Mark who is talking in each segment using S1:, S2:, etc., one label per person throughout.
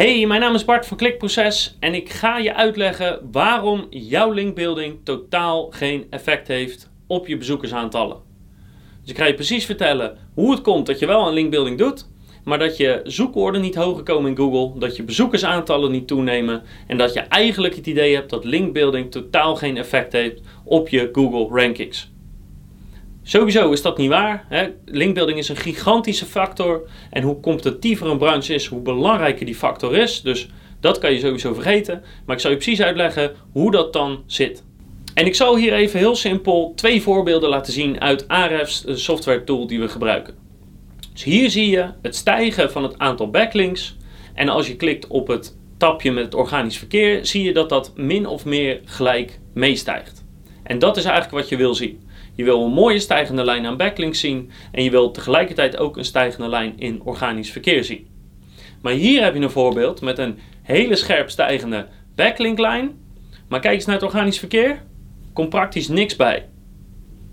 S1: Hey, mijn naam is Bart van Klikproces en ik ga je uitleggen waarom jouw linkbuilding totaal geen effect heeft op je bezoekersaantallen. Dus ik ga je precies vertellen hoe het komt dat je wel een linkbuilding doet, maar dat je zoekwoorden niet hoger komen in Google, dat je bezoekersaantallen niet toenemen en dat je eigenlijk het idee hebt dat linkbuilding totaal geen effect heeft op je Google rankings. Sowieso is dat niet waar. Hè? Linkbuilding is een gigantische factor. En hoe competitiever een branche is, hoe belangrijker die factor is. Dus dat kan je sowieso vergeten. Maar ik zal je precies uitleggen hoe dat dan zit. En ik zal hier even heel simpel twee voorbeelden laten zien uit Ahrefs, software tool die we gebruiken. Dus hier zie je het stijgen van het aantal backlinks. En als je klikt op het tapje met het organisch verkeer, zie je dat dat min of meer gelijk meestijgt. En dat is eigenlijk wat je wil zien. Je wil een mooie stijgende lijn aan backlinks zien en je wil tegelijkertijd ook een stijgende lijn in organisch verkeer zien. Maar hier heb je een voorbeeld met een hele scherp stijgende backlinklijn. Maar kijk eens naar het organisch verkeer. Komt praktisch niks bij.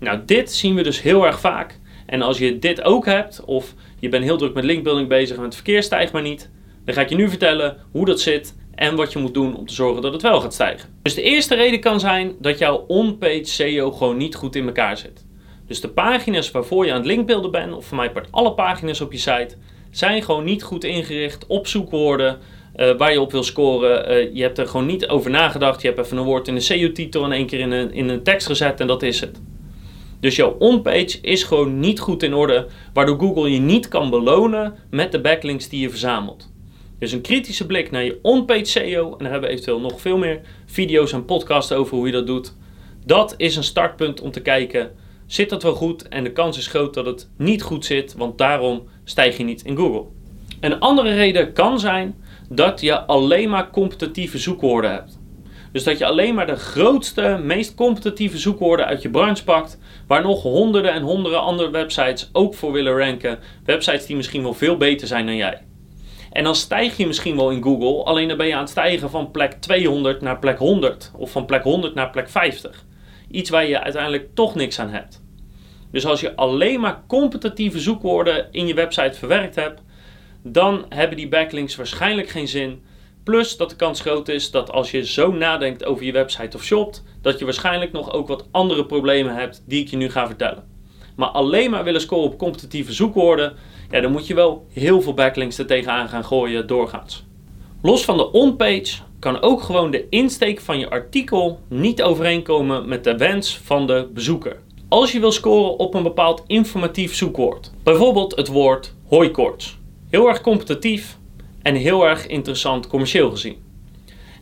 S1: Nou, dit zien we dus heel erg vaak. En als je dit ook hebt, of je bent heel druk met linkbuilding bezig en het verkeer stijgt maar niet, dan ga ik je nu vertellen hoe dat zit en wat je moet doen om te zorgen dat het wel gaat stijgen. Dus de eerste reden kan zijn dat jouw on-page SEO gewoon niet goed in elkaar zit. Dus de pagina's waarvoor je aan het linkbeelden bent, of voor mij part alle pagina's op je site, zijn gewoon niet goed ingericht op zoekwoorden uh, waar je op wil scoren. Uh, je hebt er gewoon niet over nagedacht. Je hebt even een woord in de SEO-titel en één keer in een, in een tekst gezet en dat is het. Dus jouw on-page is gewoon niet goed in orde, waardoor Google je niet kan belonen met de backlinks die je verzamelt. Dus een kritische blik naar je on-page SEO. En daar hebben we eventueel nog veel meer video's en podcasts over hoe je dat doet. Dat is een startpunt om te kijken, zit dat wel goed? En de kans is groot dat het niet goed zit, want daarom stijg je niet in Google. Een andere reden kan zijn dat je alleen maar competitieve zoekwoorden hebt. Dus dat je alleen maar de grootste, meest competitieve zoekwoorden uit je branche pakt, waar nog honderden en honderden andere websites ook voor willen ranken. Websites die misschien wel veel beter zijn dan jij. En dan stijg je misschien wel in Google, alleen dan ben je aan het stijgen van plek 200 naar plek 100 of van plek 100 naar plek 50. Iets waar je uiteindelijk toch niks aan hebt. Dus als je alleen maar competitieve zoekwoorden in je website verwerkt hebt, dan hebben die backlinks waarschijnlijk geen zin. Plus dat de kans groot is dat als je zo nadenkt over je website of shopt, dat je waarschijnlijk nog ook wat andere problemen hebt die ik je nu ga vertellen. Maar alleen maar willen scoren op competitieve zoekwoorden, ja, dan moet je wel heel veel backlinks er tegenaan gaan gooien doorgaans. Los van de on-page kan ook gewoon de insteek van je artikel niet overeenkomen met de wens van de bezoeker. Als je wil scoren op een bepaald informatief zoekwoord, bijvoorbeeld het woord hooikoorts, heel erg competitief en heel erg interessant commercieel gezien.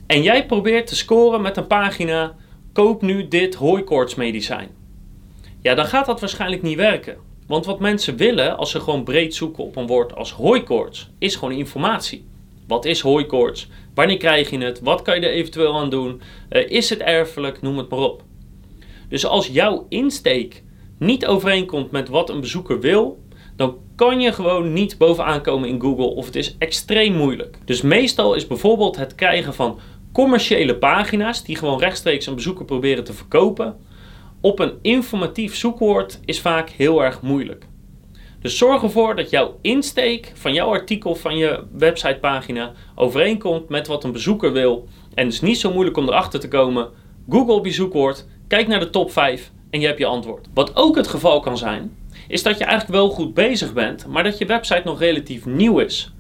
S1: En jij probeert te scoren met een pagina koop nu dit hooikoortsmedicijn. Ja, dan gaat dat waarschijnlijk niet werken. Want wat mensen willen als ze gewoon breed zoeken op een woord als hooikoorts, is gewoon informatie. Wat is hooikoorts? Wanneer krijg je het? Wat kan je er eventueel aan doen? Uh, is het erfelijk? Noem het maar op. Dus als jouw insteek niet overeenkomt met wat een bezoeker wil, dan kan je gewoon niet bovenaan komen in Google of het is extreem moeilijk. Dus meestal is bijvoorbeeld het krijgen van commerciële pagina's die gewoon rechtstreeks een bezoeker proberen te verkopen, op een informatief zoekwoord is vaak heel erg moeilijk. Dus zorg ervoor dat jouw insteek van jouw artikel, van je websitepagina, overeenkomt met wat een bezoeker wil. En het is niet zo moeilijk om erachter te komen. Google op je zoekwoord, kijk naar de top 5 en je hebt je antwoord. Wat ook het geval kan zijn, is dat je eigenlijk wel goed bezig bent, maar dat je website nog relatief nieuw is.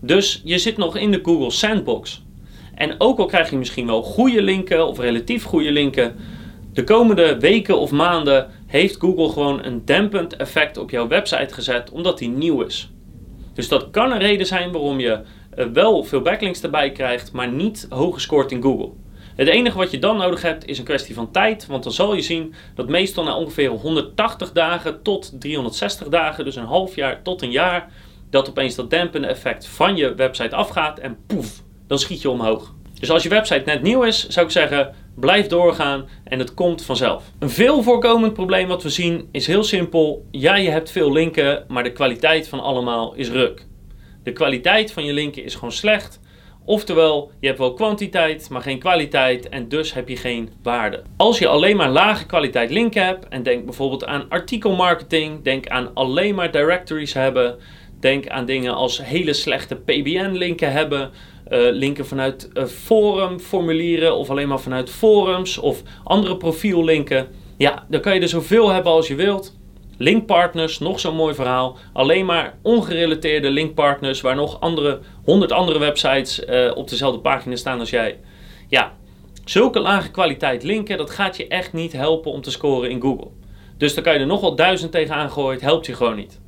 S1: Dus je zit nog in de Google Sandbox. En ook al krijg je misschien wel goede linken of relatief goede linken, de komende weken of maanden heeft Google gewoon een dempend effect op jouw website gezet omdat die nieuw is. Dus dat kan een reden zijn waarom je eh, wel veel backlinks erbij krijgt, maar niet hoog gescoord in Google. Het enige wat je dan nodig hebt is een kwestie van tijd, want dan zal je zien dat meestal na ongeveer 180 dagen tot 360 dagen, dus een half jaar tot een jaar, dat opeens dat dempende effect van je website afgaat en poef, dan schiet je omhoog. Dus als je website net nieuw is, zou ik zeggen, blijf doorgaan en het komt vanzelf. Een veel voorkomend probleem wat we zien is heel simpel. Ja, je hebt veel linken, maar de kwaliteit van allemaal is ruk. De kwaliteit van je linken is gewoon slecht. Oftewel, je hebt wel kwantiteit, maar geen kwaliteit en dus heb je geen waarde. Als je alleen maar lage kwaliteit linken hebt en denk bijvoorbeeld aan artikelmarketing, denk aan alleen maar directories hebben, Denk aan dingen als hele slechte PBN-linken hebben, uh, linken vanuit uh, forumformulieren of alleen maar vanuit forums of andere profiellinken. Ja, dan kan je er zoveel hebben als je wilt. Linkpartners, nog zo'n mooi verhaal. Alleen maar ongerelateerde linkpartners waar nog andere, 100 andere websites uh, op dezelfde pagina staan als jij. Ja, zulke lage kwaliteit linken, dat gaat je echt niet helpen om te scoren in Google. Dus dan kan je er nog wel duizend tegenaan gooien, het helpt je gewoon niet.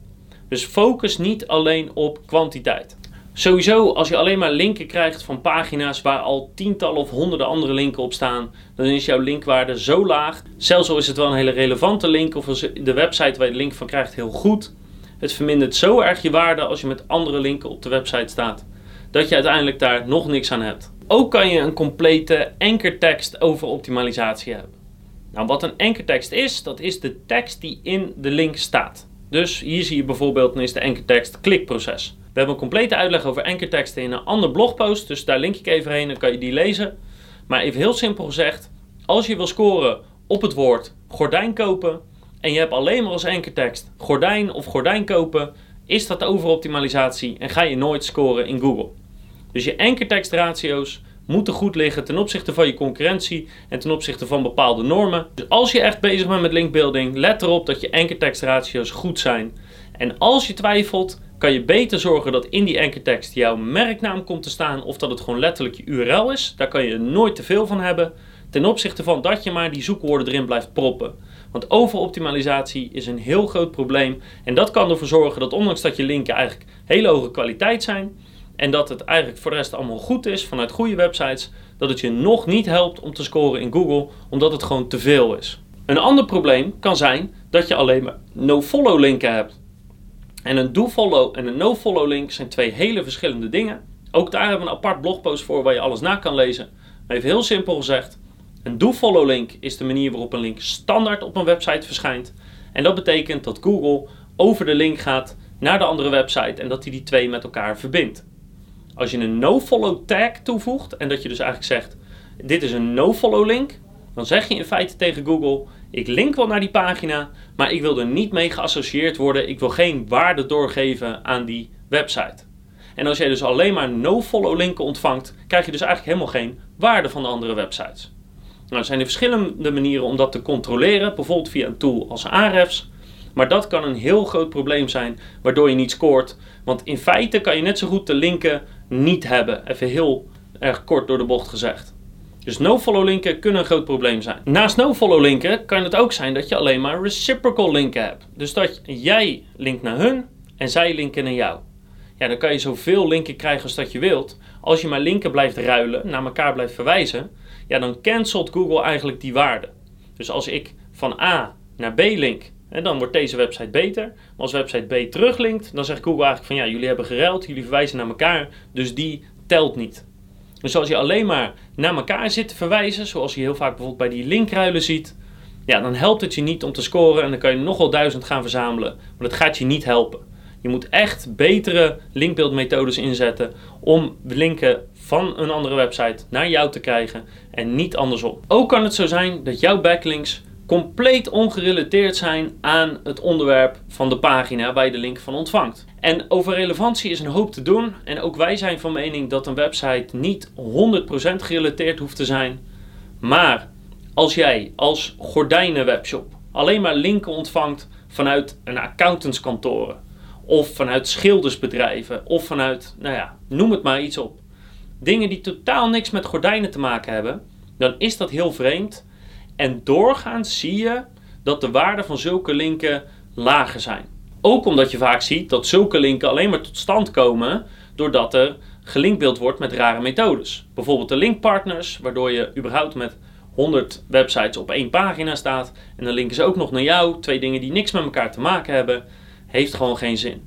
S1: Dus focus niet alleen op kwantiteit. Sowieso, als je alleen maar linken krijgt van pagina's waar al tientallen of honderden andere linken op staan, dan is jouw linkwaarde zo laag. Zelfs al is het wel een hele relevante link of de website waar je de link van krijgt heel goed. Het vermindert zo erg je waarde als je met andere linken op de website staat, dat je uiteindelijk daar nog niks aan hebt. Ook kan je een complete ankertekst over optimalisatie hebben. Nou, wat een ankertekst is, dat is de tekst die in de link staat. Dus hier zie je bijvoorbeeld, dan is de ankertekst klikproces. We hebben een complete uitleg over ankerteksten in een ander blogpost, dus daar link ik even heen, dan kan je die lezen. Maar even heel simpel gezegd, als je wil scoren op het woord gordijn kopen en je hebt alleen maar als ankertekst gordijn of gordijn kopen, is dat overoptimalisatie en ga je nooit scoren in Google. Dus je ankertekstratio's moeten goed liggen ten opzichte van je concurrentie en ten opzichte van bepaalde normen. Dus als je echt bezig bent met linkbuilding, let erop dat je ankertekstratio's goed zijn. En als je twijfelt, kan je beter zorgen dat in die ankertekst jouw merknaam komt te staan of dat het gewoon letterlijk je URL is. Daar kan je nooit te veel van hebben. Ten opzichte van dat je maar die zoekwoorden erin blijft proppen. Want overoptimalisatie is een heel groot probleem. En dat kan ervoor zorgen dat ondanks dat je linken eigenlijk hele hoge kwaliteit zijn. En dat het eigenlijk voor de rest allemaal goed is vanuit goede websites. Dat het je nog niet helpt om te scoren in Google. Omdat het gewoon te veel is. Een ander probleem kan zijn dat je alleen maar no-follow linken hebt. En een do-follow en een no-follow link zijn twee hele verschillende dingen. Ook daar hebben we een apart blogpost voor waar je alles na kan lezen. Even heel simpel gezegd, een do-follow link is de manier waarop een link standaard op een website verschijnt. En dat betekent dat Google over de link gaat naar de andere website en dat hij die twee met elkaar verbindt. Als je een no-follow tag toevoegt en dat je dus eigenlijk zegt: dit is een no-follow link, dan zeg je in feite tegen Google: ik link wel naar die pagina, maar ik wil er niet mee geassocieerd worden. Ik wil geen waarde doorgeven aan die website. En als jij dus alleen maar no-follow linken ontvangt, krijg je dus eigenlijk helemaal geen waarde van de andere websites. Nou, er zijn er verschillende manieren om dat te controleren, bijvoorbeeld via een tool als Ahrefs. Maar dat kan een heel groot probleem zijn, waardoor je niet scoort. Want in feite kan je net zo goed de linken niet hebben. Even heel erg kort door de bocht gezegd. Dus no-follow linken kunnen een groot probleem zijn. Naast no-follow linken kan het ook zijn dat je alleen maar reciprocal linken hebt. Dus dat jij linkt naar hun en zij linken naar jou. Ja, dan kan je zoveel linken krijgen als dat je wilt. Als je maar linken blijft ruilen, naar elkaar blijft verwijzen, ja, dan cancelt Google eigenlijk die waarde. Dus als ik van A naar B link, en dan wordt deze website beter. Maar als website B teruglinkt, dan zegt Google eigenlijk van ja, jullie hebben geruild, jullie verwijzen naar elkaar, dus die telt niet. Dus als je alleen maar naar elkaar zit te verwijzen, zoals je heel vaak bijvoorbeeld bij die linkruilen ziet, ja, dan helpt het je niet om te scoren en dan kan je nog wel duizend gaan verzamelen. Maar dat gaat je niet helpen. Je moet echt betere linkbeeldmethodes inzetten om linken van een andere website naar jou te krijgen en niet andersom. Ook kan het zo zijn dat jouw backlinks compleet ongerelateerd zijn aan het onderwerp van de pagina waar je de link van ontvangt. En over relevantie is een hoop te doen. En ook wij zijn van mening dat een website niet 100% gerelateerd hoeft te zijn. Maar als jij als gordijnenwebshop alleen maar linken ontvangt vanuit een accountantskantoren of vanuit schildersbedrijven of vanuit, nou ja, noem het maar iets op. Dingen die totaal niks met gordijnen te maken hebben, dan is dat heel vreemd en doorgaans zie je dat de waarden van zulke linken lager zijn. Ook omdat je vaak ziet dat zulke linken alleen maar tot stand komen doordat er gelinkbeeld wordt met rare methodes. Bijvoorbeeld de linkpartners, waardoor je überhaupt met 100 websites op één pagina staat en dan linken ze ook nog naar jou, twee dingen die niks met elkaar te maken hebben, heeft gewoon geen zin.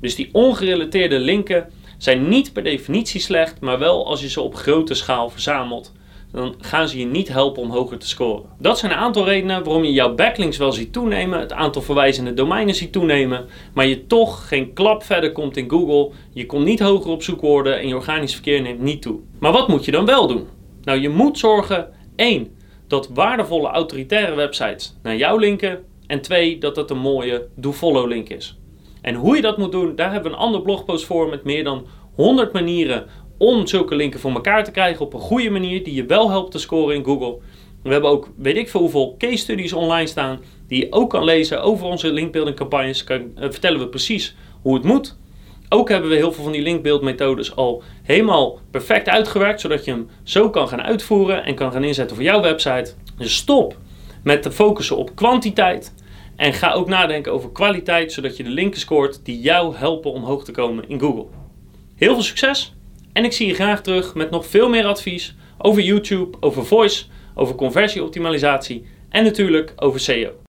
S1: Dus die ongerelateerde linken zijn niet per definitie slecht, maar wel als je ze op grote schaal verzamelt dan gaan ze je niet helpen om hoger te scoren. Dat zijn een aantal redenen waarom je jouw backlinks wel ziet toenemen, het aantal verwijzende domeinen ziet toenemen, maar je toch geen klap verder komt in Google, je komt niet hoger op zoekwoorden en je organisch verkeer neemt niet toe. Maar wat moet je dan wel doen? Nou, je moet zorgen, één, dat waardevolle autoritaire websites naar jou linken en twee, dat het een mooie do-follow link is. En hoe je dat moet doen, daar hebben we een ander blogpost voor met meer dan 100 manieren om zulke linken voor elkaar te krijgen op een goede manier die je wel helpt te scoren in Google. We hebben ook weet ik veel hoeveel case studies online staan die je ook kan lezen over onze linkbuilding campagnes. Kan, uh, vertellen we precies hoe het moet. Ook hebben we heel veel van die linkbuild al helemaal perfect uitgewerkt, zodat je hem zo kan gaan uitvoeren en kan gaan inzetten voor jouw website. Dus stop met te focussen op kwantiteit en ga ook nadenken over kwaliteit, zodat je de linken scoort die jou helpen omhoog te komen in Google. Heel veel succes en ik zie je graag terug met nog veel meer advies over YouTube, over voice, over conversieoptimalisatie en natuurlijk over SEO.